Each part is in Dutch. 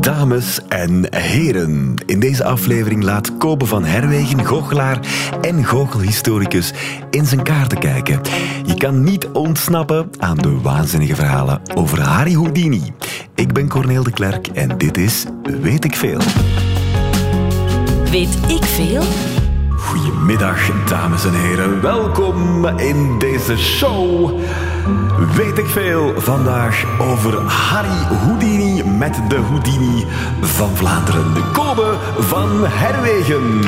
Dames en heren, in deze aflevering laat Kobe van Herwegen, goochelaar en goochelhistoricus, in zijn kaarten kijken. Je kan niet ontsnappen aan de waanzinnige verhalen over Harry Houdini. Ik ben Corneel de Klerk en dit is Weet ik Veel. Weet ik veel? Goedemiddag, dames en heren. Welkom in deze show. Weet ik veel vandaag over Harry Houdini met de Houdini van Vlaanderen. De Kobe van Herwegen.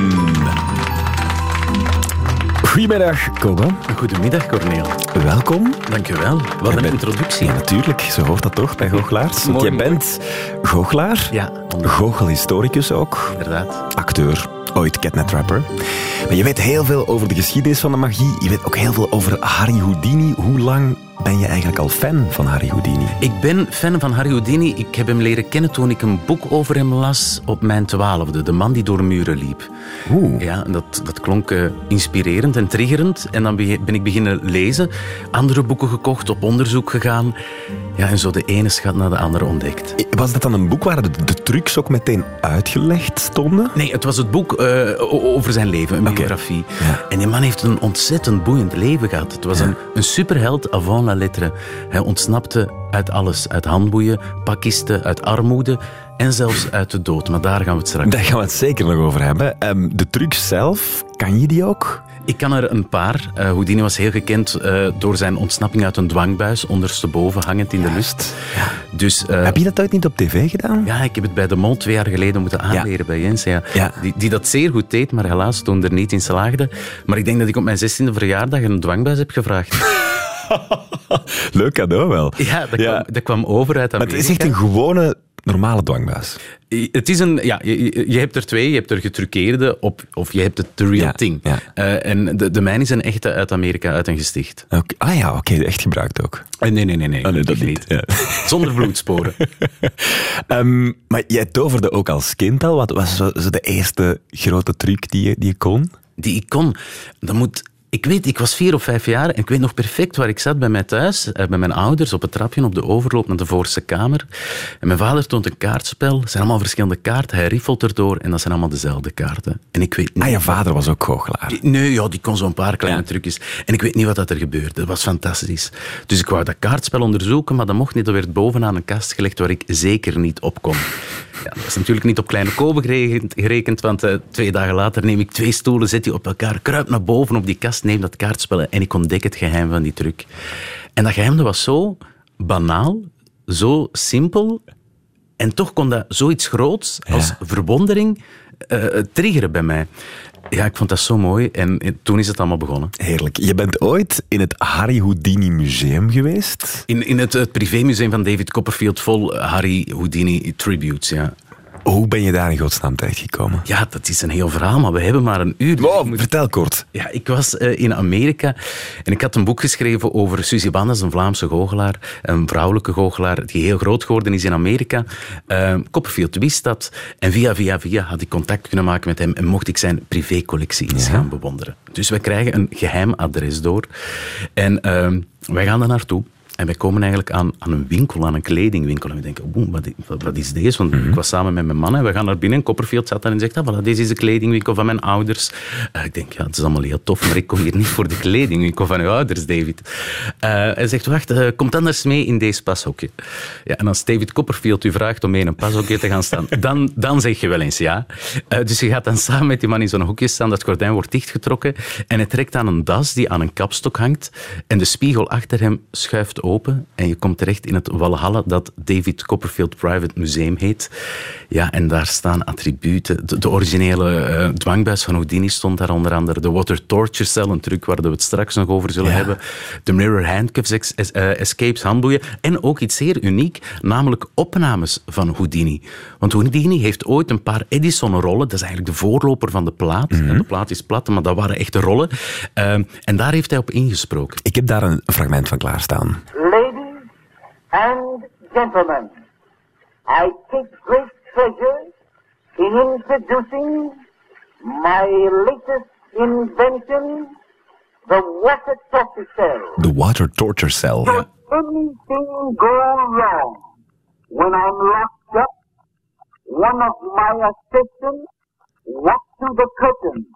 Goedemiddag, Kobe. Goedemiddag, Corneel. Welkom. Dankjewel. Wat een introductie. Ja, natuurlijk. Zo hoort dat toch bij goochelaars? Want jij mooi. bent goochelaar, Ja, goochelhistoricus ook, inderdaad. acteur, ooit catnet rapper. Maar je weet heel veel over de geschiedenis van de magie. Je weet ook heel veel over Harry Houdini. Hoe lang ben je eigenlijk al fan van Harry Houdini? Ik ben fan van Harry Houdini. Ik heb hem leren kennen toen ik een boek over hem las op mijn twaalfde. De man die door muren liep. Oeh. Ja, dat, dat klonk eh, inspirerend en triggerend. En dan be- ben ik beginnen lezen. Andere boeken gekocht, op onderzoek gegaan. Ja, en zo de ene schat na de andere ontdekt. Was dat dan een boek waar de, de trucs ook meteen uitgelegd stonden? Nee, het was het boek eh, over zijn leven, een biografie. Ja. En die man heeft een ontzettend boeiend leven gehad. Het was Ja. een, een superheld avant la lettre. Hij ontsnapte uit alles. Uit handboeien, pakisten, uit armoede en zelfs uit de dood. Maar daar gaan we het straks Daar gaan we het zeker nog over hebben. Ehm, de trucs zelf, kan je die ook? Ik kan er een paar. Eh, Houdini was heel gekend eh, door zijn ontsnapping uit een dwangbuis, ondersteboven hangend in de lust. Dus eh, Heb je dat ooit niet op tv gedaan? ja, ik heb het bij de Mond twee jaar geleden moeten aanleren bij Jens. Ja. Ja. Die, die dat zeer goed deed, maar helaas toen er niet in slaagde. Maar ik denk dat ik op mijn 16e verjaardag een dwangbuis heb gevraagd. Leuk cadeau wel. Ja, dat, Ja. Kwam, dat kwam over uit Maar Amerika. het is echt een gewone, normale dwangbuis. Het is een, ja, je, je- hebt er twee. Je hebt er getruckeerde op, of je hebt het the real Ja, thing. ja. Eh, en de, de mijne is een echte uit Amerika, uit een gesticht. Ah ja, oké, echt gebruikt ook. Eh, nee, nee, nee. nee, Oh, nee, dat niet. Ja. Zonder bloedsporen. Ehm, maar jij toverde ook als kind al. Wat was de eerste grote truc die je, die je kon? die ik kon. Dat moet, ik weet, ik was vier of vijf jaar en ik weet nog perfect waar ik zat bij mij thuis, eh, bij mijn ouders, op het trapje op de overloop naar de voorste kamer. En mijn vader toont een kaartspel. Het zijn allemaal verschillende kaarten. Hij riffelt erdoor en dat zijn allemaal dezelfde kaarten. En ik weet niet... Ah, je vader was ook goochelaar. Nee, ja, die kon zo'n paar kleine Ja. trucjes. En ik weet niet wat dat er gebeurde. Dat was fantastisch. Dus ik wou dat kaartspel onderzoeken, maar dat mocht niet. Dat werd bovenaan een kast gelegd waar ik zeker niet op kon. Ja, dat is natuurlijk niet op kleine koben gerekend, gerekend want eh, twee dagen later neem ik twee stoelen, zet die op elkaar, kruip naar boven op die kast, neem dat kaartspel en ik ontdek het geheim van die truc. En dat geheim dat was zo banaal, zo simpel, en toch kon dat zoiets groots als Ja. verwondering eh, triggeren bij mij. Ja, ik vond dat zo mooi en toen is het allemaal begonnen. Heerlijk. Je bent ooit in het Harry Houdini Museum geweest. In, in het, het privémuseum van David Copperfield vol Harry Houdini tributes, ja. Hoe ben je daar in godsnaam terechtgekomen? Ja, dat is een heel verhaal, maar we hebben maar een uur. Vertel kort. Ja, ik was eh, in Amerika en ik had een boek geschreven over Suzy Bannes, een Vlaamse goochelaar, een vrouwelijke goochelaar die heel groot geworden is in Amerika. Eh, Copperfield wist dat en via, via, via had ik contact kunnen maken met hem en mocht ik zijn privécollectie eens gaan bewonderen. Dus wij krijgen een geheim adres door en eh, wij gaan daar naartoe. En wij komen eigenlijk aan, aan een winkel, aan een kledingwinkel. En we denken, oeh, wat, i- wat, wat is deze? Want ik was samen met mijn man en we gaan naar binnen. Copperfield zat daar en zegt, ah, voilà, deze is de kledingwinkel van mijn ouders. Eh, ik denk, ja, het is allemaal heel tof, maar ik kom hier niet voor de kledingwinkel van uw ouders, David. Eh, hij zegt, wacht, eh, kom dan eens mee in deze pashokje. Ja, en als David Copperfield u vraagt om mee in een pashokje te gaan staan, dan, dan zeg je wel eens ja. Dus je gaat dan samen met die man in zo'n hoekje staan, dat gordijn wordt dichtgetrokken en hij trekt aan een das die aan een kapstok hangt en de spiegel achter hem schuift open en je komt terecht in het Walhalla dat David Copperfield Private Museum heet. Ja, en daar staan attributen. De, de originele eh, dwangbuis van Houdini stond daar onder andere. De Water Torture Cell, een truc waar we het straks nog over zullen Ja. hebben. De Mirror Handcuffs, ex- es- eh, Escapes, handboeien. En ook iets zeer uniek, namelijk opnames van Houdini. Want Houdini heeft ooit een paar Edison-rollen, dat is eigenlijk de voorloper van de plaat. De plaat is plat, maar dat waren echte rollen. Ehm, en daar heeft hij op ingesproken. Ik heb daar een fragment van klaarstaan. And gentlemen, I take great pleasure in introducing my latest invention, the water torture cell. De Water Torture Cell. Should anything go wrong when I'm locked up one of my assistants walked to the curtain,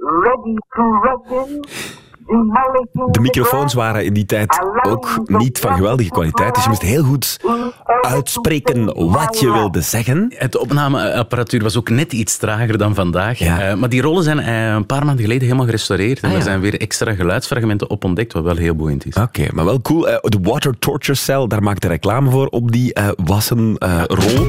ready to reckon, demolishing De microfoons waren in die tijd ook niet van geweldige kwaliteit, dus je moest heel goed uitspreken wat je wilde zeggen. Het opnameapparatuur was ook net iets trager dan vandaag. Ja. Eh, maar die rollen zijn eh, een paar maanden geleden helemaal gerestaureerd. En Ah, er zijn weer extra geluidsfragmenten op ontdekt, wat wel heel boeiend is. Oké, maar wel cool. Eh, de Water Torture Cell, daar maakte reclame voor op die eh wassen eh, rol.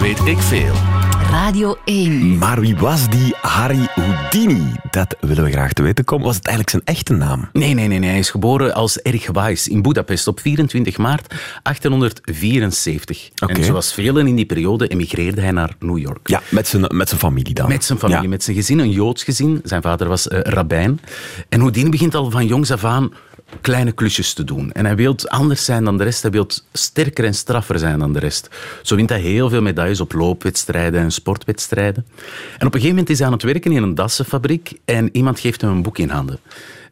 Weet ik veel. Radio 1. Maar wie was die Harry Houdini? Dat willen we graag te weten komen. Was het eigenlijk zijn echte naam? Nee, nee, nee, nee. Hij is geboren als Erich Weiss in Budapest op 24 maart 1874. Oké. En zoals velen in die periode emigreerde hij naar New York. Ja, met zijn, met zijn familie dan. Met zijn familie, Ja. met zijn gezin, een Joods gezin. Zijn vader was eh, rabbijn. En Houdini begint al van jongs af aan kleine klusjes te doen. En hij wil anders zijn dan de rest. Hij wil sterker en straffer zijn dan de rest. Zo wint hij heel veel medailles op loopwedstrijden en sportwedstrijden. En op een gegeven moment is hij aan het werken in een dassenfabriek en iemand geeft hem een boek in handen.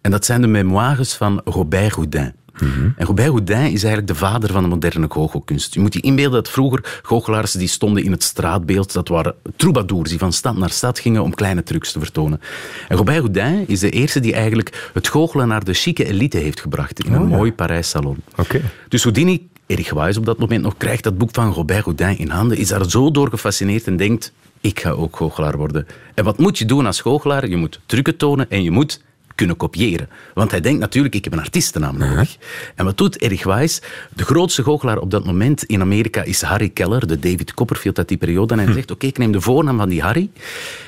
En dat zijn de memoires van Robert Houdin. En Robert Houdin is eigenlijk de vader van de moderne goochelkunst. Je moet je inbeelden dat vroeger goochelaars die stonden in het straatbeeld, dat waren troubadours die van stad naar stad gingen om kleine trucs te vertonen. En Robert Houdin is de eerste die eigenlijk het goochelen naar de chique elite heeft gebracht in een mooi Parijs salon. Oké. Dus Houdini, Erich Weiss op dat moment nog, krijgt dat boek van Robert Houdin in handen, is daar zo door gefascineerd en denkt, ik ga ook goochelaar worden. En wat moet je doen als goochelaar? Je moet trucken tonen en je moet kunnen kopiëren. Want hij denkt natuurlijk, ik heb een artiestennaam nodig. En wat doet Erich Weiss? De grootste goochelaar op dat moment in Amerika is Harry Keller, de David Copperfield uit die periode. En hij zegt, oké, ik neem de voornaam van die Harry.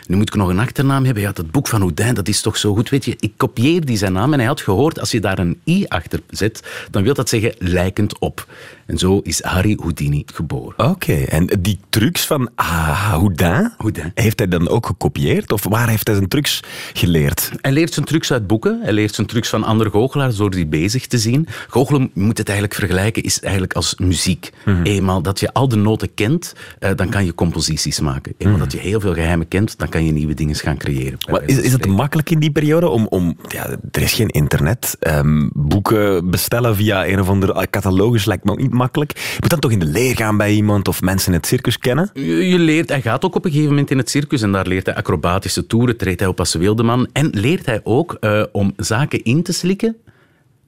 Nu moet ik nog een achternaam hebben. Ja, dat boek van Houdin, dat is toch zo goed. Weet je, ik kopieer die zijn naam. En hij had gehoord, als je daar een i achter zet, dan wil dat zeggen lijkend op. En zo is Harry Houdini geboren. Oké, en die trucs van ah, Houdin, Houdin. heeft hij dan ook gekopieerd? Of waar heeft hij zijn trucs geleerd? Hij leert zijn trucs uit boeken. Hij leert zijn trucs van andere goochelaars door die bezig te zien. Goochelen, moet het eigenlijk vergelijken, is eigenlijk als muziek. Eenmaal dat je al de noten kent, eh, dan kan je composities maken. Eenmaal dat je heel veel geheimen kent, dan kan je nieuwe dingen gaan creëren. Maar is, is het makkelijk in die periode om... om ja, er is geen internet. ehm, boeken bestellen via een of andere catalogus lijkt me ook niet makkelijk. Je moet dan toch in de leer gaan bij iemand of mensen in het circus kennen? Je, leert, hij gaat ook op een gegeven moment in het circus en daar leert hij acrobatische toeren, treedt hij op als wildeman en leert hij ook eh, om zaken in te slikken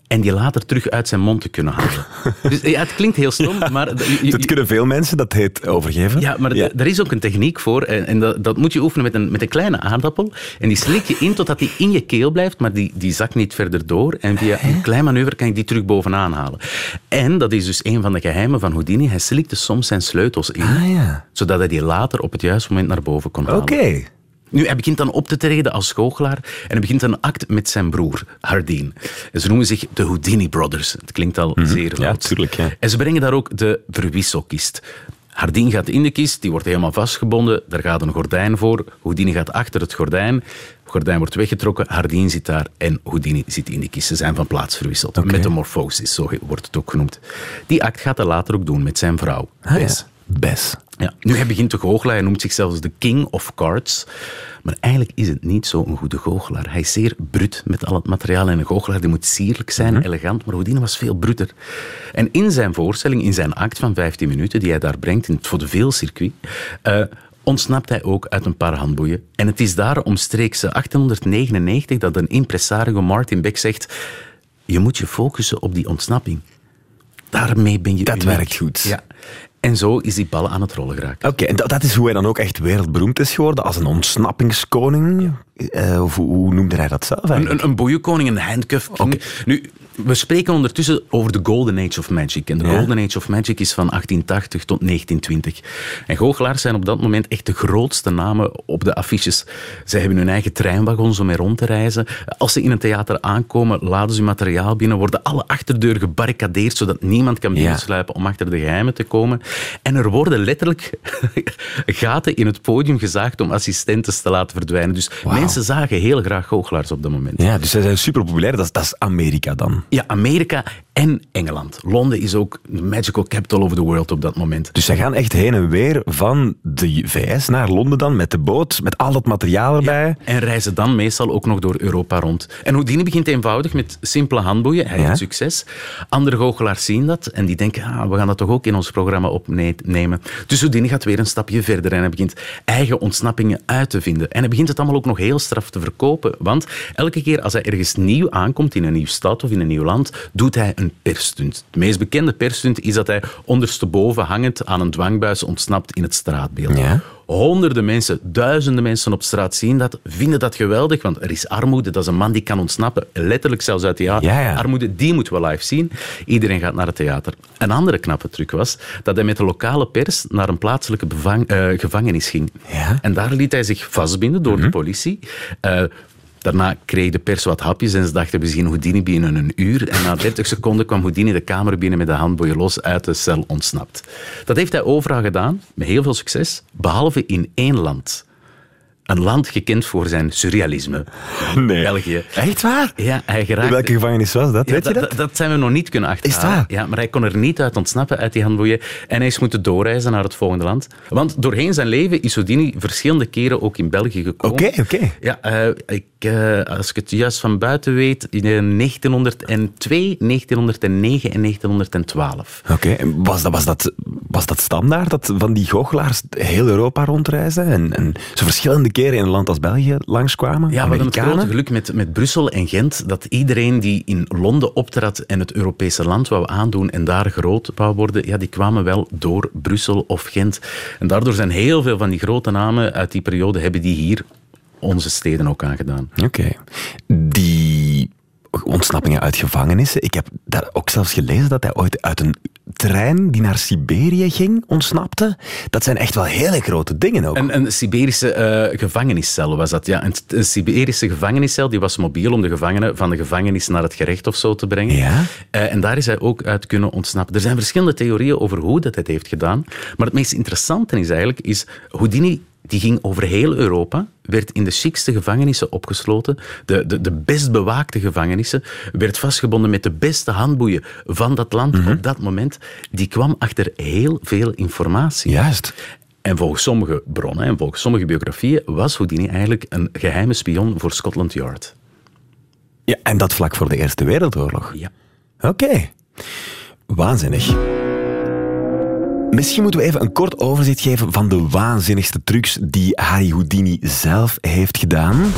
en die later terug uit zijn mond te kunnen halen. dus ja, het klinkt heel stom, maar... je- je- Dat kunnen veel mensen, dat heet overgeven. Ja, maar d- er is ook een techniek voor. En, en dat, dat moet je oefenen met een, met een kleine aardappel. En die slik je in totdat die in je keel blijft, maar die, die zakt niet verder door. En via een klein manoeuvre kan je die terug bovenaan halen. En dat is dus een van de geheimen van Houdini. Hij slikte soms zijn sleutels in, Ah, ja. zodat hij die later op het juiste moment naar boven kon halen. Oké. Nu, hij begint dan op te treden als goochelaar en hij begint een act met zijn broer, Hardin. En ze noemen zich de Houdini Brothers. Het klinkt al zeer Ja, tuurlijk, ja. En ze brengen daar ook de verwisselkist. Hardin gaat in de kist, die wordt helemaal vastgebonden. Daar gaat een gordijn voor. Houdini gaat achter het gordijn. Het gordijn wordt weggetrokken. Hardin zit daar en Houdini zit in de kist. Ze zijn van plaats verwisseld. Metamorfosis, zo wordt het ook genoemd. Die act gaat hij later ook doen met zijn vrouw, Ah, ja. Bess. Bes. Ja. Nu, hij begint te goochelen. Hij noemt zichzelf de King of Cards. Maar eigenlijk is het niet zo'n goede goochelaar. Hij is zeer brut met al het materiaal. En een goochelaar die moet sierlijk zijn, elegant. Maar Houdini was veel bruter. En in zijn voorstelling, in zijn act van 15 minuten, die hij daar brengt in het vaudeville-circuit, eh, ontsnapt hij ook uit een paar handboeien. En het is daar omstreeks 1899 dat een impresario, Martin Beck, zegt... Je moet je focussen op die ontsnapping. Daarmee ben je Dat uniek. werkt goed. Ja. En zo is die bal aan het rollen geraakt. Oké, en dat, dat is hoe hij dan ook echt wereldberoemd is geworden, als een ontsnappingskoning. Eh, of hoe, hoe noemde hij dat zelf Een, eigenlijk? een, een boeienkoning, een handcuff king. Nu, we spreken ondertussen over de Golden Age of Magic. En de Ja. Golden Age of Magic is van 1880 tot 1920. En goochelaars zijn op dat moment echt de grootste namen op de affiches. Zij hebben hun eigen treinwagons om mee rond te reizen. Als ze in een theater aankomen, laden ze hun materiaal binnen, worden alle achterdeuren gebarricadeerd, zodat niemand kan Ja. binnensluipen om achter de geheimen te komen. En er worden letterlijk gaten in het podium gezaagd om assistentes te laten verdwijnen. Dus mensen zagen heel graag goochelaars op dat moment. Ja, dus zij zijn super populair. Dat dat is Amerika dan. Ja, Amerika en Engeland. Londen is ook de magical capital of the world op dat moment. Dus zij gaan echt heen en weer van de VS naar Londen dan met de boot, met al dat materiaal erbij. En reizen dan meestal ook nog door Europa rond. En Houdini begint eenvoudig met simpele handboeien. Hij Ja. heeft succes. Andere goochelaars zien dat en die denken, ah, we gaan dat toch ook in ons programma opnemen. Dus Houdini gaat weer een stapje verder en hij begint eigen ontsnappingen uit te vinden. En hij begint het allemaal ook nog heel straf te verkopen. Want elke keer als hij ergens nieuw aankomt in een nieuw stad of in een nieuw land, doet hij een persstunt. De meest bekende persstunt is dat hij ondersteboven hangend aan een dwangbuis ontsnapt in het straatbeeld. Ja. Honderden mensen, duizenden mensen op straat zien dat, vinden dat geweldig, want er is armoede, dat is een man die kan ontsnappen, letterlijk zelfs uit Ja, ja. armoede, die moeten we live zien. Iedereen gaat naar het theater. Een andere knappe truc was dat hij met de lokale pers naar een plaatselijke bevang- eh, gevangenis ging. Ja. Mhm. En daar liet hij zich vastbinden door de politie. Eh, Daarna kreeg de pers wat hapjes en ze dachten, we zien Houdini binnen een uur. En na 30 seconden kwam Houdini de kamer binnen met de handboeien los uit de cel ontsnapt. Dat heeft hij overal gedaan, met heel veel succes, behalve in één land. Een land gekend voor zijn surrealisme. Nee. België. Echt waar? Ja, hij geraakte... welke gevangenis was dat? Ja, Weet je dat? dat, dat zijn we nog niet kunnen achterhalen. Is waar? Ja, maar hij kon er niet uit ontsnappen, uit die handboeien. En hij is moeten doorreizen naar het volgende land. Want doorheen zijn leven is Houdini verschillende keren ook in België gekomen. Oké, oké. Ja, eh, ik, eh, als ik het juist van buiten weet, in eh, 1902, 1909 en 1912. Oké, was dat, was, dat, was dat standaard, dat van die goochelaars heel Europa rondreizen en, en zo verschillende keren in een land als België langskwamen? Ja, we hadden het grote geluk met, met Brussel en Gent dat iedereen die in Londen optrad en het Europese land wou aandoen en daar groot wou worden, ja, die kwamen wel door Brussel of Gent. En daardoor zijn heel veel van die grote namen uit die periode hebben die hier onze steden ook aangedaan. Oké. Die ontsnappingen uit gevangenissen. Ik heb daar ook zelfs gelezen dat hij ooit uit een trein die naar Siberië ging ontsnapte. Dat zijn echt wel hele grote dingen ook. Een, een Siberische eh, gevangeniscel was dat, ja. Een, een Siberische gevangeniscel die was mobiel om de gevangenen van de gevangenis naar het gerecht of zo te brengen. Ja? Eh, en daar is hij ook uit kunnen ontsnappen. Er zijn verschillende theorieën over hoe dat hij het heeft gedaan. Maar het meest interessante is eigenlijk, is Houdini die ging over heel Europa, werd in de chicste gevangenissen opgesloten, de, de, de best bewaakte gevangenissen, werd vastgebonden met de beste handboeien van dat land Mhm. op dat moment. Die kwam achter heel veel informatie. Juist. En volgens sommige bronnen en volgens sommige biografieën was Houdini eigenlijk een geheime spion voor Scotland Yard. Ja, en dat vlak voor de Eerste Wereldoorlog. Ja. Oké. Waanzinnig. Misschien moeten we even een kort overzicht geven van de waanzinnigste trucs die Harry Houdini zelf heeft gedaan.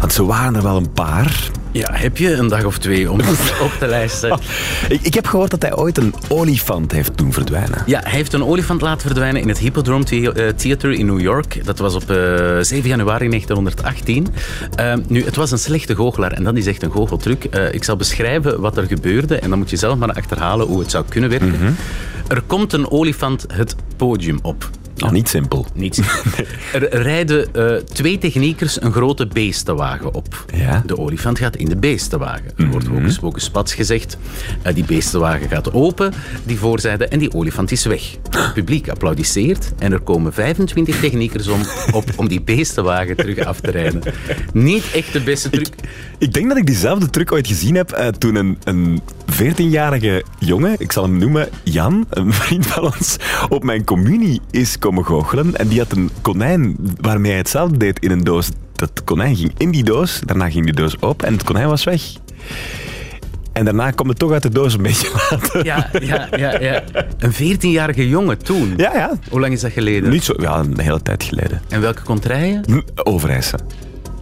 Want zo waren er wel een paar. Ja, heb je een dag of twee om op te lijsten? Ik, heb gehoord dat hij ooit een olifant heeft doen verdwijnen. Ja, hij heeft een olifant laten verdwijnen in het Hippodrome eh, Theater in New York. Dat was op eh, 7 januari 1918. Eh, nu, het was een slechte goochelaar en dat is echt een goocheltruc. Eh, ik zal beschrijven wat er gebeurde en dan moet je zelf maar achterhalen hoe het zou kunnen werken. Er komt een olifant het podium op. Oh, niet simpel. Er rijden eh, twee techniekers een grote beestenwagen op. Ja. De olifant gaat in de beestenwagen. Er wordt hocus pocus pats gezegd. Eh, die beestenwagen gaat open, die voorzijde, en die olifant is weg. Het publiek applaudisseert en er komen 25 techniekers om, op om die beestenwagen terug af te rijden. Niet echt de beste truc. Ik denk dat ik diezelfde truc ooit gezien heb eh, toen een, een 14-jarige jongen, ik zal hem noemen Jan, een vriend van ons, op mijn communie is komen goochelen. En die had een konijn waarmee hij hetzelfde deed in een doos. Dat konijn ging in die doos, daarna ging die doos open en het konijn was weg. En daarna kwam het toch uit de doos een beetje later. Ja, ja, ja, ja. Een 14-jarige jongen toen. Ja, ja. Hoe lang is dat geleden? Niet zo, ja, een hele tijd geleden. En welke kon het rijden? Hm, Overijssen.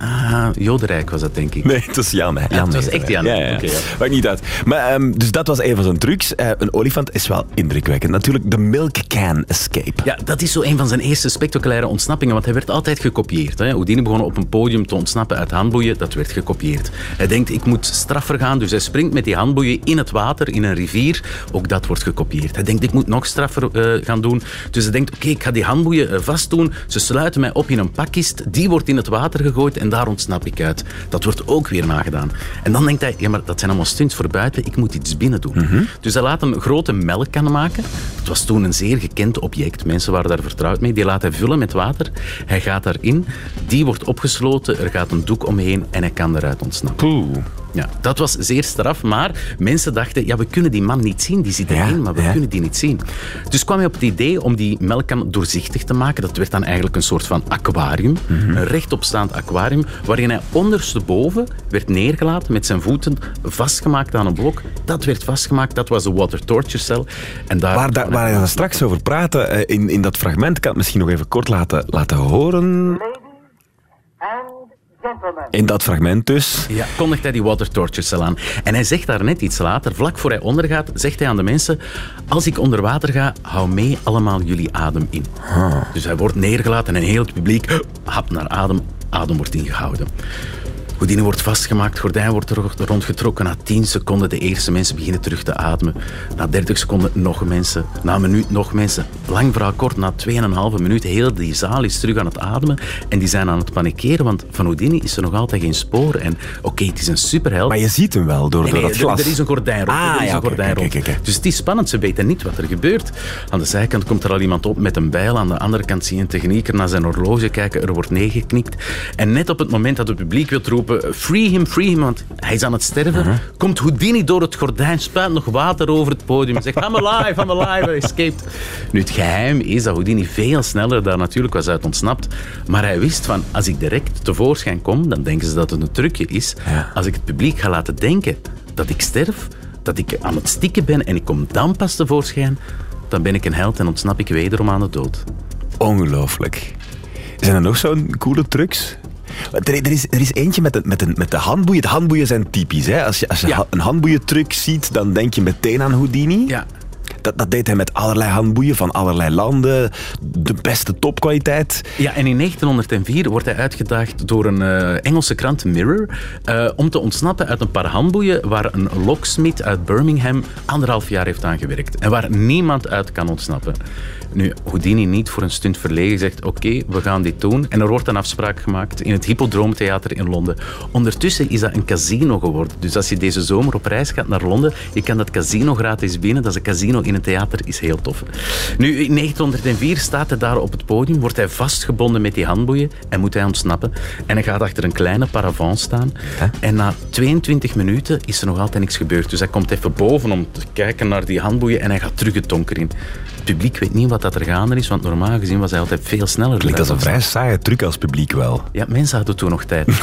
Ah, Jodenrijk was dat, denk ik. Nee, het was Jan. het was echt. Jan. Ja, ja. Maakt niet uit. Maar, ehm, dus dat was een van zijn trucs. Eh, een olifant is wel indrukwekkend. Natuurlijk de milk can escape. Ja, dat is zo een van zijn eerste spectaculaire ontsnappingen, want hij werd altijd gekopieerd. Hè. Houdini begon op een podium te ontsnappen uit handboeien, dat werd gekopieerd. Hij denkt, ik moet straffer gaan, dus hij springt met die handboeien in het water, in een rivier. Ook dat wordt gekopieerd. Hij denkt, ik moet nog straffer eh, gaan doen. Dus hij denkt, oké, ik ga die handboeien eh, vastdoen. Ze sluiten mij op in een pakkist, die wordt in het water gegooid en daar ontsnap ik uit. Dat wordt ook weer nagedaan. En dan denkt hij, ja, maar dat zijn allemaal stunts voor buiten, ik moet iets binnen doen. Dus hij laat een grote melkkan maken. Het was toen een zeer gekend object. Mensen waren daar vertrouwd mee. Die laat hij vullen met water. Hij gaat daarin. Die wordt opgesloten. Er gaat een doek omheen en hij kan eruit ontsnappen. Poeh. Ja, dat was zeer straf, maar mensen dachten, ja, we kunnen die man niet zien, die zit erin, Ja, maar we ja. kunnen die niet zien. Dus kwam hij op het idee om die melkkan doorzichtig te maken. Dat werd dan eigenlijk een soort van aquarium, Mhm. een rechtopstaand aquarium, waarin hij ondersteboven werd neergelaten met zijn voeten vastgemaakt aan een blok. Dat werd vastgemaakt, dat was de water torture cell. En daar Waar, daar, waar straks over praatte, eh, in, in dat fragment, ik kan het misschien nog even kort laten, laten horen. Ladies and gentlemen. In dat fragment dus. Ja, kondigt hij die water torture cell aan. En hij zegt daar net iets later, vlak voor hij ondergaat, zegt hij aan de mensen: Als ik onder water ga, hou mee allemaal jullie adem in. Dus hij wordt neergelaten en heel het publiek hapt naar adem. Adem wordt ingehouden. Houdini wordt vastgemaakt, gordijn wordt er rondgetrokken. Na 10 seconden de eerste mensen beginnen terug te ademen. Na 30 seconden nog mensen. Na een minuut nog mensen. Lang verhaal kort, na 2,5 minuut, heel die zaal is terug aan het ademen. En die zijn aan het panikeren, want van Houdini is er nog altijd geen spoor. En oké, het is een superheld. Maar je ziet hem wel door, Nee, door nee, dat er- glas. Er is een gordijn rond. Ah, er is ja, een gordijn rond. oké. Dus het is spannend, ze weten niet wat er gebeurt. Aan de zijkant komt er al iemand op met een bijl. Aan de andere kant zie je een technieker naar zijn horloge kijken. Er wordt neergeknikt. En net op het moment dat het publiek wil roepen... Free him, free him, want hij is aan het sterven. Komt Houdini door het gordijn, spuit nog water over het podium. Zegt, I'm alive, I'm alive, I escaped. Nu, het geheim is dat Houdini veel sneller daar natuurlijk was uit ontsnapt. Maar hij wist van, als ik direct tevoorschijn kom, dan denken ze dat het een trucje is. Ja. Als ik het publiek ga laten denken dat ik sterf, dat ik aan het stikken ben en ik kom dan pas tevoorschijn, dan ben ik een held en ontsnap ik wederom aan de dood. Ongelooflijk. Zijn er nog zo'n coole trucs? Er, er, is, er is eentje met de, met, de, met de handboeien. De handboeien zijn typisch. Hè? Als je, als je Ja. een handboeientruc ziet, dan denk je meteen aan Houdini. Ja, Dat, dat deed hij met allerlei handboeien van allerlei landen. De beste topkwaliteit. Ja, en in 1904 wordt hij uitgedaagd door een eh, Engelse krant, Mirror, eh, om te ontsnappen uit een paar handboeien waar een locksmith uit Birmingham anderhalf jaar heeft aan gewerkt. En waar niemand uit kan ontsnappen. Nu, Houdini niet voor een stunt verlegen zegt, oké, we gaan dit doen. En er wordt een afspraak gemaakt in het Hippodroomtheater in Londen. Ondertussen is dat een casino geworden. Dus als je deze zomer op reis gaat naar Londen, je kan dat casino gratis binnen. Dat is een casino in een theater, is heel tof. Nu, in 1904 staat hij daar op het podium, wordt hij vastgebonden met die handboeien en moet hij ontsnappen. En hij gaat achter een kleine paravent staan. En na 22 minuten is er nog altijd niks gebeurd. Dus hij komt even boven om te kijken naar die handboeien en hij gaat terug het donker in. Het publiek weet niet wat dat er gaande is, want normaal gezien was hij altijd veel sneller. Klinkt als een vrij saaie truc als publiek wel. Ja, mensen hadden toen nog tijd.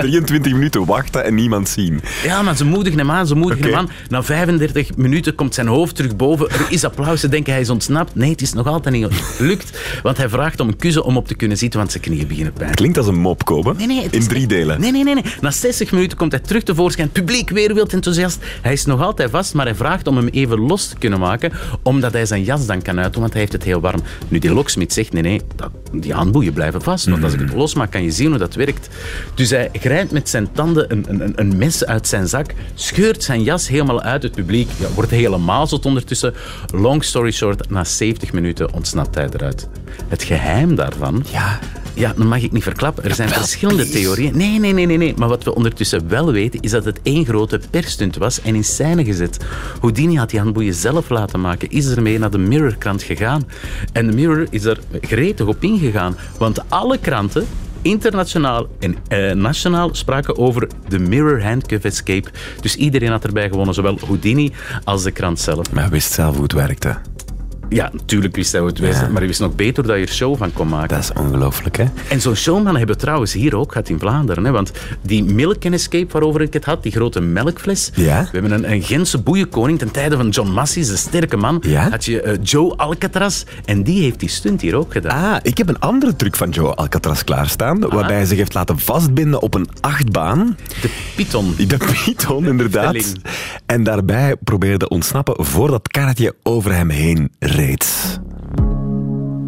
23 minuten wachten en niemand zien. Ja, maar ze moedigen hem aan, ze moedigen Oké. hem aan. Na 35 minuten komt zijn hoofd terug boven. Er is applaus, ze denken hij is ontsnapt. Nee, het is nog altijd niet gelukt. Want hij vraagt om een kussen om op te kunnen zitten, want zijn knieën beginnen pijn. Klinkt als een mop komen. Nee, nee, in drie delen. Nee, nee, nee, nee. Na 60 minuten komt hij terug tevoorschijn. Het publiek weer wild enthousiast. Hij is nog altijd vast, maar hij vraagt om hem even los te kunnen maken, omdat hij zijn jas dan kan uitdoen, want hij heeft het heel warm. Nu, die locksmith zegt, nee, nee, dat, die handboeien blijven vast, want als ik het losmaak, kan je zien hoe dat werkt. Dus hij grijpt met zijn tanden een, een, een mes uit zijn zak, scheurt zijn jas helemaal uit het publiek, ja, wordt helemaal zot ondertussen. Long story short, na 70 minuten ontsnapt hij eruit. Het geheim daarvan... Ja. Ja, dat mag ik niet verklappen. Er zijn wel, verschillende please. theorieën. Nee, nee, nee, nee, nee. Maar wat we ondertussen wel weten, is dat het één grote persstunt was en in scène gezet. Houdini had die handboeien zelf laten maken, is ermee naar de Mirror-krant gegaan. En de Mirror is er gretig op ingegaan. Want alle kranten, internationaal en eh, nationaal, spraken over de Mirror Handcuff Escape. Dus iedereen had erbij gewonnen, zowel Houdini als de krant zelf. Maar hij wist zelf hoe het werkte. Ja, natuurlijk wist hij hoe het was, Ja. maar hij wist nog beter dat je er show van kon maken. Dat is ongelooflijk, hè? En zo'n showman hebben we trouwens hier ook gehad in Vlaanderen. Hè? Want die Milk Escape waarover ik het had, die grote melkfles. Ja. We hebben een, een Gentse boeienkoning ten tijde van John Massey, de sterke man. Ja. Had je eh, Joe Alcatraz. En die heeft die stunt hier ook gedaan. Ah, ik heb een andere truc van Joe Alcatraz klaarstaan, waarbij hij zich heeft laten vastbinden op een achtbaan. De Python. De Python, inderdaad. En daarbij probeerde ontsnappen voordat karretje over hem heen reed.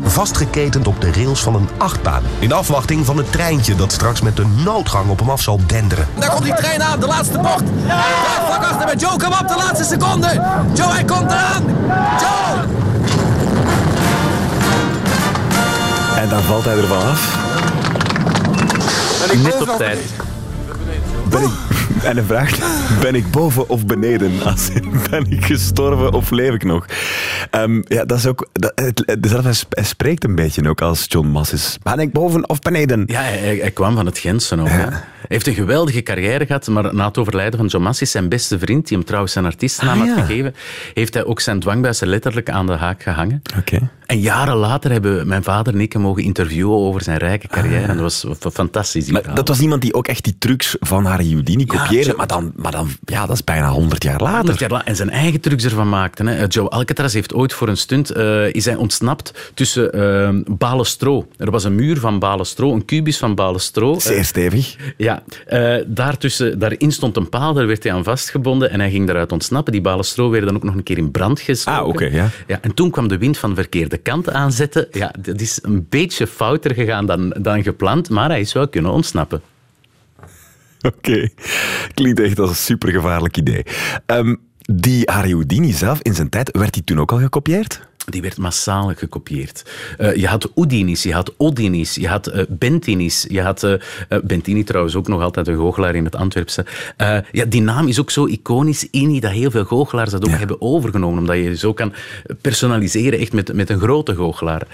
Vastgeketend op de rails van een achtbaan. In afwachting van het treintje dat straks met de noodgang op hem af zal denderen. Daar komt die trein aan, de laatste bocht. Ja, vlak achter met Joe, kom op, de laatste seconde. Joe, hij komt eraan. Joe! En dan valt hij ervan af. Net op tijd. Ben ik, En hij vraagt, ben ik boven of beneden? Als, ben ik gestorven of leef ik nog? Ehm, ja, dat is ook... Dat, het, hij sp- hij spreekt een beetje ook als John Massis. Ben ik boven of beneden? Ja, hij, hij kwam van het Gentse ook. hè. Hij heeft een geweldige carrière gehad, maar na het overlijden van John Massis, zijn beste vriend, die hem trouwens zijn artiestennaam Ah, had ja. gegeven, heeft hij ook zijn dwangbuizen letterlijk aan de haak gehangen. Oké. En jaren later hebben mijn vader en ik hem mogen interviewen over zijn rijke carrière. En dat was fantastisch. Maar dat was iemand die ook echt die trucs van Harry Houdini maar, dan, maar dan, ja, dat is bijna 100 jaar later. 100 jaar la- en zijn eigen trucs ervan maakte. Hè. Joe Alcatraz heeft ooit voor een stunt eh, is hij ontsnapt tussen eh, balen stro. Er was een muur van balen stro, een kubus van balen stro. Zeer stevig. Ja, eh, daartussen, daarin stond een paal, daar werd hij aan vastgebonden en hij ging daaruit ontsnappen. Die balen stro werden dan ook nog een keer in brand gestoken. Ah, oké, ja. ja. En toen kwam de wind van de verkeerde kant aanzetten. Ja, dat is een beetje fouter gegaan dan, dan gepland, maar hij is wel kunnen ontsnappen. Oké. Klinkt echt als een supergevaarlijk idee. Ehm, die Harry Houdini zelf, in zijn tijd, werd hij toen ook al gekopieerd? Die werd massaal gekopieerd. Eh, je had Oudinis, je had Odinis, je had eh, Bentinis, je had eh, Bentini trouwens ook nog altijd een goochelaar in het Antwerpse. Ja, die naam is ook zo iconisch, Ini, dat heel veel goochelaars dat ook Ja. hebben overgenomen, omdat je zo kan personaliseren echt met, met een grote goochelaar.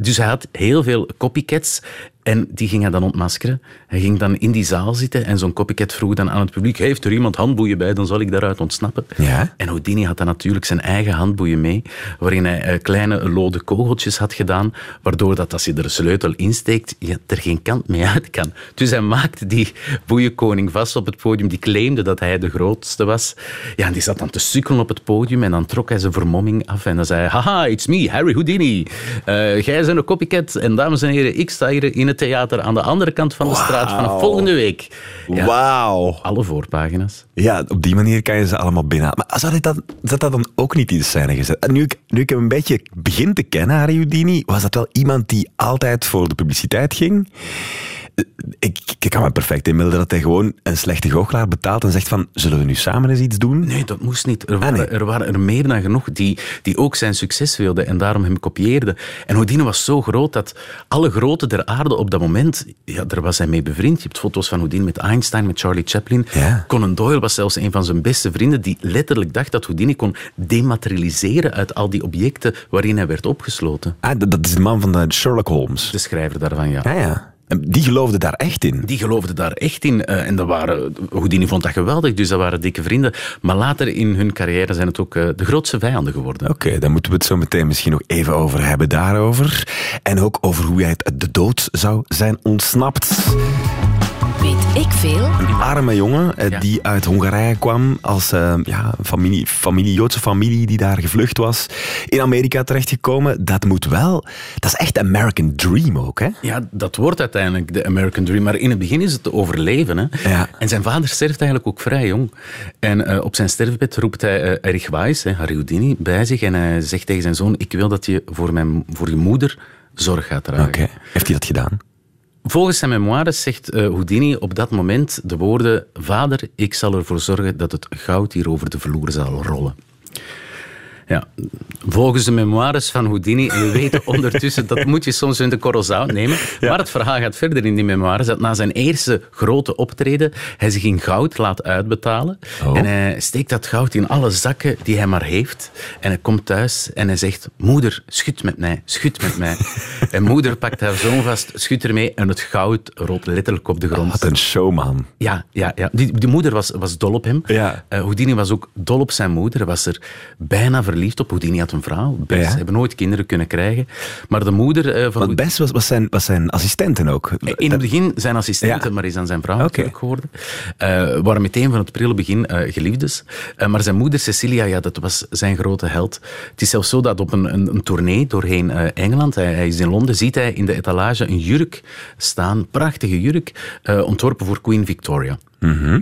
Dus hij had heel veel copycats en die ging hij dan ontmaskeren. Hij ging dan in die zaal zitten en zo'n copycat vroeg dan aan het publiek, heeft er iemand handboeien bij, dan zal ik daaruit ontsnappen. Ja. En Houdini had dan natuurlijk zijn eigen handboeien mee, waarin hij eh, kleine lode kogeltjes had gedaan, waardoor dat als je er een sleutel insteekt, je er geen kant mee uit kan. Dus hij maakte die boeienkoning vast op het podium, die claimde dat hij de grootste was. Ja, en die zat dan te sukkelen op het podium en dan trok hij zijn vermomming af en dan zei hij, haha, it's me, Harry Houdini. Eh, jij bent een copycat en dames en heren, ik sta hier in het theater aan de andere kant van de straat vanaf volgende week. Ja, Wauw. Alle voorpagina's. Ja, op die manier kan je ze allemaal binnenhalen. Maar zou zat dat dan ook niet in de scène gezet? En nu ik, nu ik hem een beetje begin te kennen, Harry Houdini, was dat wel iemand die altijd voor de publiciteit ging? Ik, ik kan me perfect inbeelden dat hij gewoon een slechte goochelaar betaalt en zegt van, zullen we nu samen eens iets doen? Nee, dat moest niet. Er waren, nee. er, waren er meer dan genoeg die, die ook zijn succes wilden en daarom hem kopieerden. En Houdini was zo groot dat alle groten der aarde op dat moment, ja, daar was hij mee bevriend. Je hebt foto's van Houdini met Einstein, met Charlie Chaplin. Ja. Conan Doyle was zelfs een van zijn beste vrienden die letterlijk dacht dat Houdini kon dematerialiseren uit al die objecten waarin hij werd opgesloten. Ah, dat, dat is de man van de Sherlock Holmes. De schrijver daarvan, ja. Ja, ja. En Die geloofde daar echt in. Die geloofden daar echt in. eh, en dat waren, Houdini vond dat geweldig, dus dat waren dikke vrienden. Maar later in hun carrière zijn het ook eh, de grootste vijanden geworden. Oké, dan moeten we het zo meteen misschien nog even over hebben daarover. En ook over hoe hij uit de dood zou zijn ontsnapt. Weet ik veel? Een arme jongen eh, Ja. die uit Hongarije kwam als eh, ja, familie, familie, Joodse familie die daar gevlucht was. In Amerika terechtgekomen. Dat moet wel... Dat is echt American Dream ook, hè? Ja, dat wordt uiteindelijk de American Dream. Maar in het begin is het te overleven. Hè? Ja. En zijn vader sterft eigenlijk ook vrij jong. En eh, op zijn sterfbed roept hij eh, Erich Weiss, hè, Harry Houdini, bij zich. En hij zegt tegen zijn zoon, ik wil dat je voor, mijn, voor je moeder zorg gaat dragen. Oké. Heeft hij dat gedaan? Volgens zijn memoires zegt eh, Houdini op dat moment de woorden... Vader, ik zal ervoor zorgen dat het goud hier over de vloer zal rollen. Ja, volgens de memoires van Houdini, en we weten ondertussen, dat moet je soms in de korrel zout nemen, maar het verhaal gaat verder in die memoires, dat na zijn eerste grote optreden hij zich in goud laat uitbetalen. Oh. En hij steekt dat goud in alle zakken die hij maar heeft. En hij komt thuis en hij zegt, moeder, schud met mij, schud met mij. en moeder pakt haar zoon vast, schudt ermee en het goud rolt letterlijk op de grond. Wat een showman. Ja, ja, ja. Die, die moeder was, was dol op hem. Ja. Eh, Houdini was ook dol op zijn moeder. Hij was er bijna verliefd op. Houdini had een vrouw, Bess. Ja. Ze hebben nooit kinderen kunnen krijgen. Maar de moeder eh, van Want. Bess was, was, zijn, was zijn assistenten ook. In het begin zijn assistente, Ja. maar is aan zijn vrouw natuurlijk geworden. Eh waren meteen van het prille begin eh, geliefdes. Maar zijn moeder Cecilia, ja, dat was zijn grote held. Het is zelfs zo dat op een, een, een tournee doorheen Engeland, hij, hij is in Londen, ziet hij in de etalage een jurk staan, prachtige jurk, ontworpen voor Queen Victoria.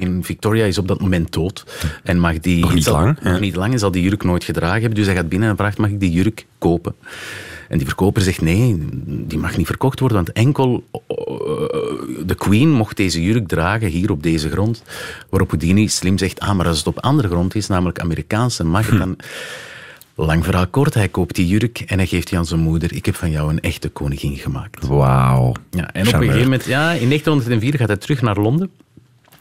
En Victoria is op dat moment dood. En mag die. Nog niet zal- lang, Nog niet lang en zal die jurk nooit gedragen hebben. Dus hij gaat binnen en vraagt, mag ik die jurk kopen? En die verkoper zegt, nee, die mag niet verkocht worden, want enkel eh, de queen mocht deze jurk dragen hier op deze grond. Waarop Houdini slim zegt, ah, maar als het op andere grond is, namelijk Amerikaanse, mag het dan... Lang verhaal kort, hij koopt die jurk en hij geeft die aan zijn moeder. Ik heb van jou een echte koningin gemaakt. Wauw. Ja, en op een gegeven moment, ja, in 1904 gaat hij terug naar Londen.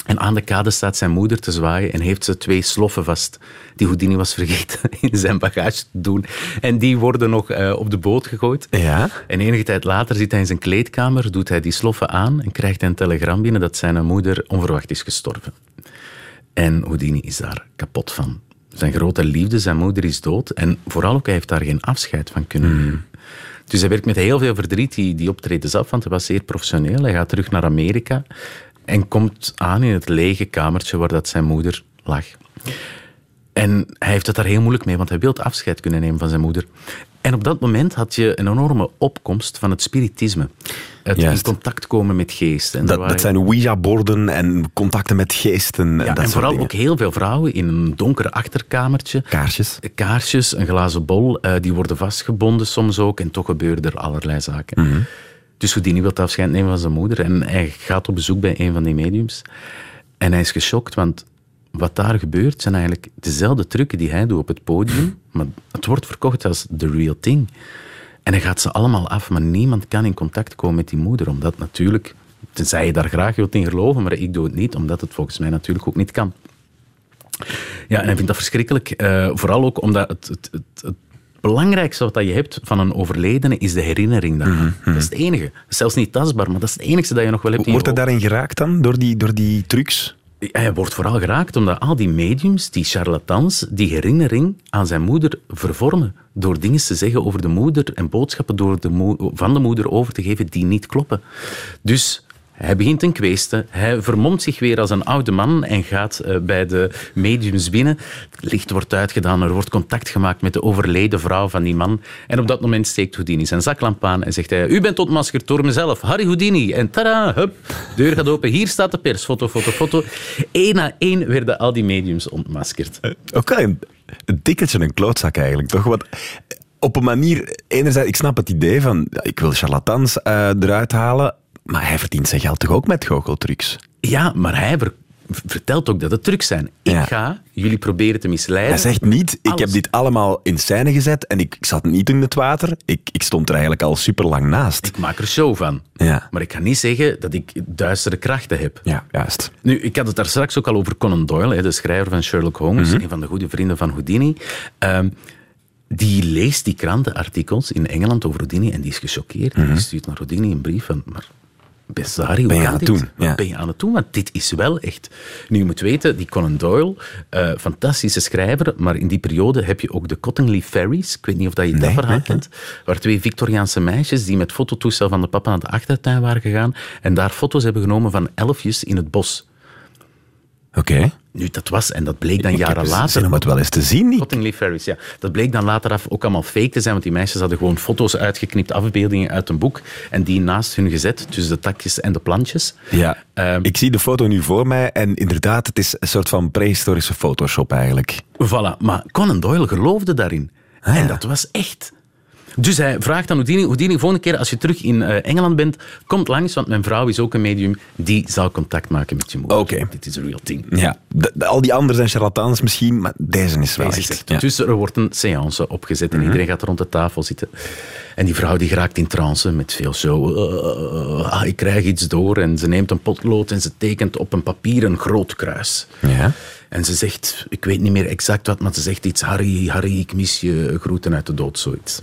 En aan de kade staat zijn moeder te zwaaien en heeft ze twee sloffen vast. Die Houdini was vergeten in zijn bagage te doen. En die worden nog eh, op de boot gegooid. Ja? En enige tijd later zit hij in zijn kleedkamer, doet hij die sloffen aan en krijgt hij een telegram binnen dat zijn moeder onverwacht is gestorven. En Houdini is daar kapot van. Zijn grote liefde, zijn moeder is dood. En vooral ook, hij heeft daar geen afscheid van kunnen nemen. Dus hij werkt met heel veel verdriet die, die optredens af, want hij was zeer professioneel. Hij gaat terug naar Amerika en komt aan in het lege kamertje waar dat zijn moeder lag. En hij heeft het daar heel moeilijk mee, want hij wil afscheid kunnen nemen van zijn moeder. En op dat moment had je een enorme opkomst van het spiritisme. Het in contact komen met geesten. En Dat, waren- dat zijn Ouija-borden en contacten met geesten en ja, dat en vooral dingen. ook heel veel vrouwen in een donker achterkamertje. Kaarsjes. Kaarsjes, een glazen bol, eh, die worden vastgebonden soms ook. En toch gebeuren er allerlei zaken. Mhm. Dus Houdini wil afscheid nemen van zijn moeder. En hij gaat op bezoek bij een van die mediums. En hij is geschokt, want wat daar gebeurt zijn eigenlijk dezelfde trucken die hij doet op het podium. Maar het wordt verkocht als the real thing. En hij gaat ze allemaal af, maar niemand kan in contact komen met die moeder. Omdat natuurlijk, tenzij je daar graag wilt in geloven, maar ik doe het niet, omdat het volgens mij natuurlijk ook niet kan. Ja, en hij vindt dat verschrikkelijk. eh, vooral ook omdat het, het, het, het belangrijkste wat je hebt van een overledene is de herinnering daaraan. Dat is het enige. Dat is zelfs niet tastbaar, maar dat is het enige dat je nog wel hebt Wordt hij daarin geraakt dan, door die, door die trucs? hij wordt vooral geraakt omdat al die mediums, die charlatans, die herinnering aan zijn moeder vervormen. Door dingen te zeggen over de moeder en boodschappen door de van de moeder over te geven die niet kloppen. Dus hij begint een kweesten. Hij vermomt zich weer als een oude man en gaat eh, bij de mediums binnen. Het licht wordt uitgedaan, er wordt contact gemaakt met de overleden vrouw van die man. En op dat moment steekt Houdini zijn zaklamp aan en zegt hij... U bent ontmaskerd door mezelf, Harry Houdini. En tada, hup, deur gaat open. Hier staat de pers. Foto, foto, foto. Eén na één werden al die mediums ontmaskerd. Ook wel een, tikkeltje een klootzak eigenlijk, toch? Want op een manier, enerzijds, ik snap het idee van, ik wil charlatans eh, eruit halen, maar hij verdient zijn geld toch ook met goocheltrucs? Ja, maar hij ver- vertelt ook dat het trucs zijn. Ik Ja. ga jullie proberen te misleiden. Hij zegt niet, ik Alles. heb dit allemaal in scène gezet en ik, ik zat niet in het water. Ik, ik stond er eigenlijk al super lang naast. Ik maak er show van. Ja. Maar ik ga niet zeggen dat ik duistere krachten heb. Ja, juist. Nu, ik had het daar straks ook al over Conan Doyle, de schrijver van Sherlock Holmes, Mhm. een van de goede vrienden van Houdini. Ehm, die leest die krantenartikels in Engeland over Houdini en die is gechoqueerd. Die stuurt naar Houdini een brief van... Maar hoe Ben je aan het doen? Ja. ben je aan het doen? Want dit is wel echt... Nu, je moet weten, die Conan Doyle, eh, fantastische schrijver, maar in die periode heb je ook de Cottingley Fairies. Ik weet niet of dat je dat Nee, verhaal nee, kent. Waar twee Victoriaanse meisjes die met fototoestel van de papa naar de achtertuin waren gegaan en daar foto's hebben genomen van elfjes in het bos. Oké. Nu, dat was, en dat bleek dan Ik jaren heb zin later... om het wel eens te zien. Niet? Cottingley Fairies, ja. Dat bleek dan later af ook allemaal fake te zijn, want die meisjes hadden gewoon foto's uitgeknipt, afbeeldingen uit een boek, en die naast hun gezet, tussen de takjes en de plantjes. Ja, Ehm, ik zie de foto nu voor mij en inderdaad, het is een soort van prehistorische Photoshop eigenlijk. Voilà, maar Conan Doyle geloofde daarin. Ah. En dat was echt. Dus hij vraagt aan Houdini, Houdini, volgende keer als je terug in eh, Engeland bent, komt langs, want mijn vrouw is ook een medium, die zal contact maken met je moeder. Oké. Dit is een real thing. Ja, de- al die anderen zijn charlatans misschien, maar deze is wel Deze is echt. ja. Dus er wordt een seance opgezet en iedereen gaat rond de tafel zitten. En die vrouw die geraakt in trance met veel zo... eh, ah, ik krijg iets door. En ze neemt een potlood en ze tekent op een papier een groot kruis. Ja. En ze zegt, ik weet niet meer exact wat, maar ze zegt iets. Harry, Harry, ik mis je groeten uit de dood, zoiets.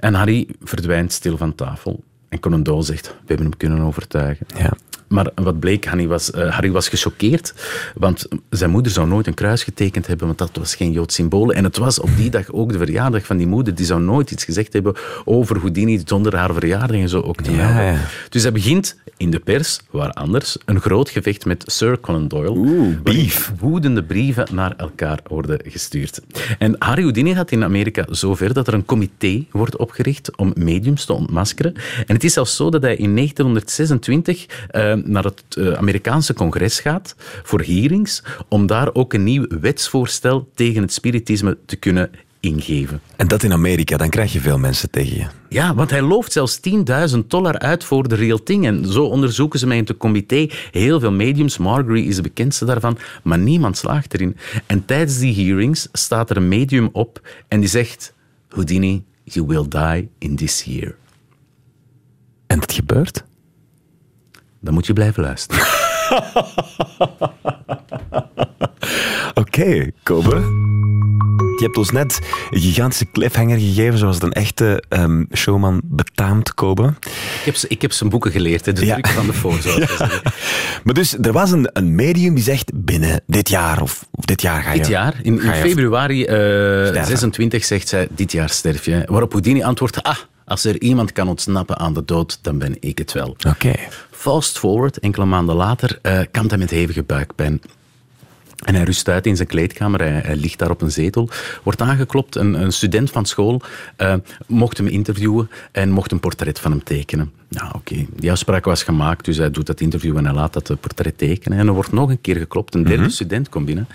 En Harry verdwijnt stil van tafel. En Conan Doyle zegt, we hebben hem kunnen overtuigen. Ja. Maar wat bleek, Harry was, eh, Harry was gechoqueerd, want zijn moeder zou nooit een kruis getekend hebben, want dat was geen Joods symbool. En het was op die dag ook de verjaardag van die moeder, die zou nooit iets gezegd hebben over Houdini zonder haar verjaardag en zo ook te Ja. Dus hij begint in de pers, waar anders, een groot gevecht met Sir Conan Doyle. Oeh, beef. Woedende brieven naar elkaar worden gestuurd. En Harry Houdini gaat in Amerika zover dat er een comité wordt opgericht om mediums te ontmaskeren. En het is zelfs zo dat hij in 1926 eh, naar het eh, Amerikaanse congres gaat voor hearings, om daar ook een nieuw wetsvoorstel tegen het spiritisme te kunnen ingeven. En dat in Amerika, dan krijg je veel mensen tegen je. Ja, want hij looft zelfs 10.000 dollar uit voor de real thing. En zo onderzoeken ze mij in het comité heel veel mediums. Margery is de bekendste daarvan, maar niemand slaagt erin. En tijdens die hearings staat er een medium op en die zegt... Houdini, you will die in this year. En het gebeurt? Dan moet je blijven luisteren. Oké, Kobe. Je hebt ons net een gigantische cliffhanger gegeven, zoals het een echte ehm, showman betaamt, Kobe. Ik heb, ik heb zijn boeken geleerd, hè, de Ja. truc van de voor, zoals we zeggen. Maar dus, er was een, een medium die zegt, binnen dit jaar of, of dit jaar ga je... Dit jaar, in, februari eh, 26, zegt zij, dit jaar sterf je. Waarop Houdini antwoordt, ah, als er iemand kan ontsnappen aan de dood, dan ben ik het wel. Oké. Fast forward, enkele maanden later, kampt hij met hevige buikpijn. En hij rust uit in zijn kleedkamer, hij, hij ligt daar op een zetel, wordt aangeklopt. Een, een student van school eh, mocht hem interviewen en mocht een portret van hem tekenen. Nou, oké, die afspraak was gemaakt, dus hij doet dat interview en hij laat dat eh, portret tekenen. En er wordt nog een keer geklopt, een derde student komt binnen.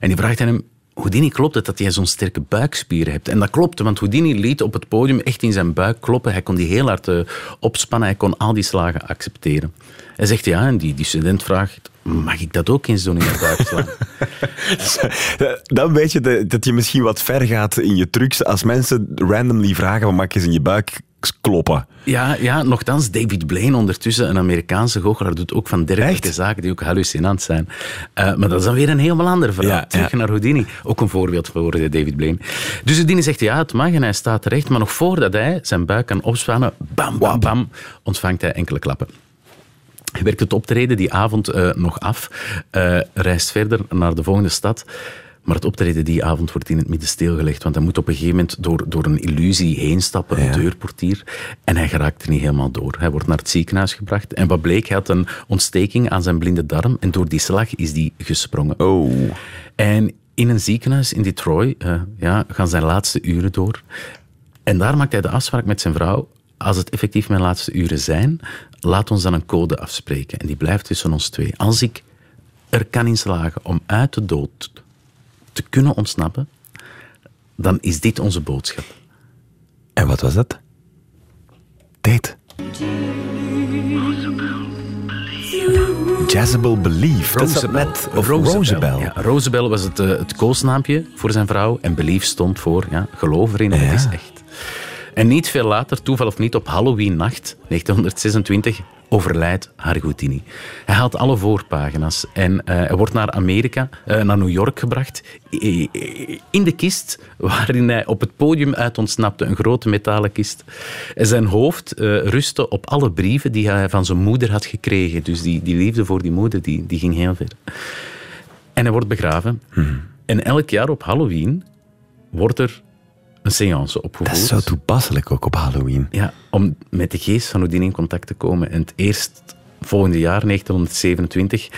En die vraagt aan hem, Houdini, klopt het dat jij zo'n sterke buikspieren hebt? En dat klopte, want Houdini liet op het podium echt in zijn buik kloppen. Hij kon die heel hard eh, opspannen, hij kon al die slagen accepteren. Hij zegt ja, en die, die student vraagt, mag ik dat ook eens doen in je buik slaan? Dan weet je de- dat je misschien wat ver gaat in je trucs als mensen randomly vragen, wat mag je eens in je buik kloppen? Ja, ja, nogthans, David Blaine ondertussen, een Amerikaanse goochelaar, doet ook van dergelijke Echt? zaken die ook hallucinant zijn. Eh, maar dat is dan weer een helemaal ander verhaal. Ja, Terug ja. naar Houdini. Ook een voorbeeld voor eh, David Blaine. Dus Houdini zegt ja, het mag en hij staat terecht, maar nog voordat hij zijn buik kan opspannen, bam, bam, bam, ontvangt hij enkele klappen. Hij werkt het optreden die avond eh, nog af, reist verder naar de volgende stad. Maar het optreden die avond wordt in het midden stilgelegd, want hij moet op een gegeven moment door, door een illusie heen stappen, een Ja. deurportier, en hij geraakt er niet helemaal door. Hij wordt naar het ziekenhuis gebracht en wat bleek, hij had een ontsteking aan zijn blinde darm en door die slag is die gesprongen. Oh. En in een ziekenhuis in Detroit eh, ja, gaan zijn laatste uren door. En daar maakt hij de afspraak met zijn vrouw. Als het effectief mijn laatste uren zijn, laat ons dan een code afspreken. En die blijft tussen ons twee. Als ik er kan in slagen om uit de dood te kunnen ontsnappen, dan is dit onze boodschap. En wat was dat? Date. Jezebel Belief. Dat zat net... Of Rosabel. Ja, Rosabel was het, eh, het koosnaampje voor zijn vrouw. En Belief stond voor, ja, geloof erin, het is echt. En niet veel later, toeval of niet, op Halloween-nacht 1926 overlijdt Harry Houdini. Hij haalt alle voorpagina's en eh, hij wordt naar Amerika, eh, naar New York gebracht. In de kist waarin hij op het podium uit ontsnapte, een grote metalen kist. En zijn hoofd eh, rustte op alle brieven die hij van zijn moeder had gekregen. Dus die, die liefde voor die moeder, die, die ging heel ver. En hij wordt begraven. En elk jaar op Halloween wordt er een seance opgevoerd. Dat is zo toepasselijk ook op Halloween. Ja, om met de geest van Houdini in contact te komen. En het eerst volgende jaar, 1927,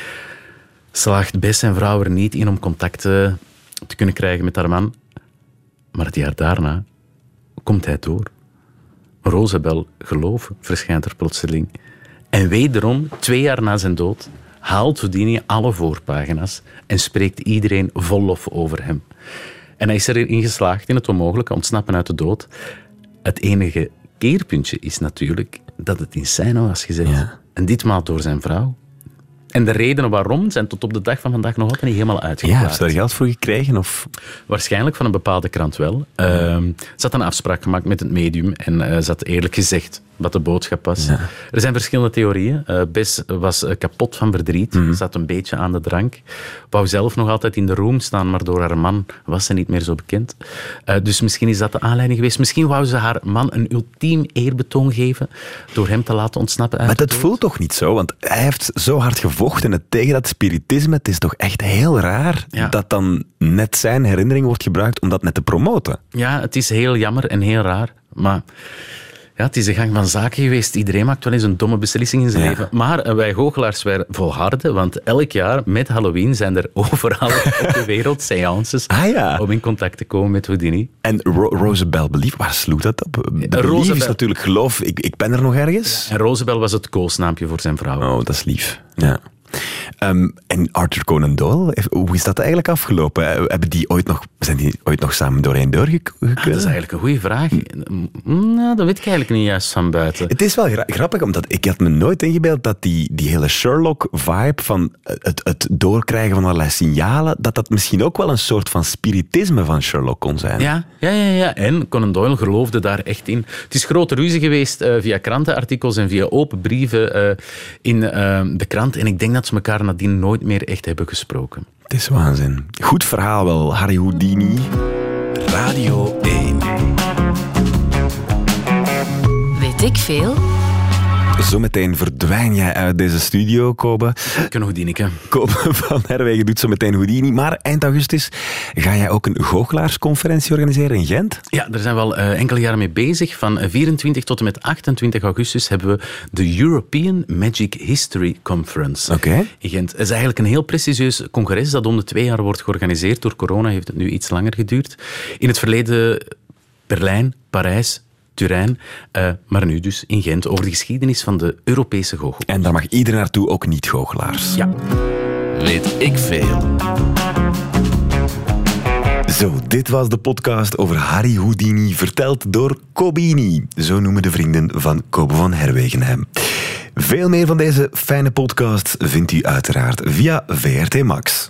slaagt Bess zijn vrouw er niet in om contact te, te kunnen krijgen met haar man. Maar het jaar daarna komt hij door. Rosabel, geloof, verschijnt er plotseling. En wederom, twee jaar na zijn dood, haalt Houdini alle voorpagina's en spreekt iedereen vol lof over hem. En hij is erin geslaagd in het onmogelijke ontsnappen uit de dood. Het enige keerpuntje is natuurlijk dat het in scène was gezet. Ja. En ditmaal door zijn vrouw. En de redenen waarom zijn tot op de dag van vandaag nog altijd niet helemaal Ja, uitgeklaard. heb je daar geld voor gekregen? Of... Waarschijnlijk van een bepaalde krant wel. Ehm, ze had een afspraak gemaakt met het medium en eh, ze had eerlijk gezegd wat de boodschap was. Er zijn verschillende theorieën. Eh, Bess was eh, kapot van verdriet, zat een beetje aan de drank. Wou zelf nog altijd in de room staan, maar door haar man was ze niet meer zo bekend. Eh, dus misschien is dat de aanleiding geweest. Misschien wou ze haar man een ultiem eerbetoon geven door hem te laten ontsnappen uit Maar dat voelt toch niet zo? Want hij heeft zo hard gevochten tegen dat spiritisme. Het is toch echt heel raar Ja. dat dan net zijn herinnering wordt gebruikt om dat net te promoten. Ja, het is heel jammer en heel raar. Maar ja, het is de gang van zaken geweest. Iedereen maakt wel eens een domme beslissing in zijn Ja. leven. Maar eh, wij goochelaars wij volharden, want elk jaar met Halloween zijn er overal op de wereld seances Ah ja. om in contact te komen met Houdini. En Ro Rosabel Belief, waar sloeg dat op? Belief Rosabel- is natuurlijk geloof, ik, ik ben er nog ergens. En Rosabel was het koosnaampje voor zijn vrouw. Oh, dat is lief. Ja. Ehm, en Arthur Conan Doyle, hoe is dat eigenlijk afgelopen? Eh, Hebben die ooit nog, zijn die ooit nog samen door één deur Ah, dat is eigenlijk een goede vraag. Mm, Nou, dat weet ik eigenlijk niet juist van buiten. Het is wel gra- grappig, omdat ik had me nooit ingebeeld dat die, die hele Sherlock-vibe van het, het doorkrijgen van allerlei signalen, dat dat misschien ook wel een soort van spiritisme van Sherlock kon zijn. Ja, ja, ja, ja. En Conan Doyle geloofde daar echt in. Het is grote ruzie geweest eh, via krantenartikels en via open brieven eh, in eh, de krant. En ik denk dat ze elkaar elkaar nadien nooit meer echt hebben gesproken. Het is waanzin. Goed verhaal wel, Harry Houdini. Radio 1. Weet ik veel? Zometeen verdwijn jij uit deze studio, Kobe. Kunnen Houdinike. Kobe van Herwegen doet zo meteen Houdini. Maar eind augustus ga jij ook een goochelaarsconferentie organiseren in Gent? Ja, daar zijn we al eh, enkele jaren mee bezig. Van eh, 24 tot en met 28 augustus hebben we de European Magic History Conference Oké. in Gent. Het is eigenlijk een heel prestigieus congres dat om de twee jaar wordt georganiseerd. Door corona heeft het nu iets langer geduurd. In het verleden Berlijn, Parijs, Turijn, eh, maar nu dus in Gent over de geschiedenis van de Europese goochel. En daar mag iedereen naartoe, ook niet-goochelaars. Ja. Weet ik veel. Zo, dit was de podcast over Harry Houdini, verteld door Kobini. Zo noemen de vrienden van Kobe van Herwegen hem. Veel meer van deze fijne podcasts vindt u uiteraard via VRT Max.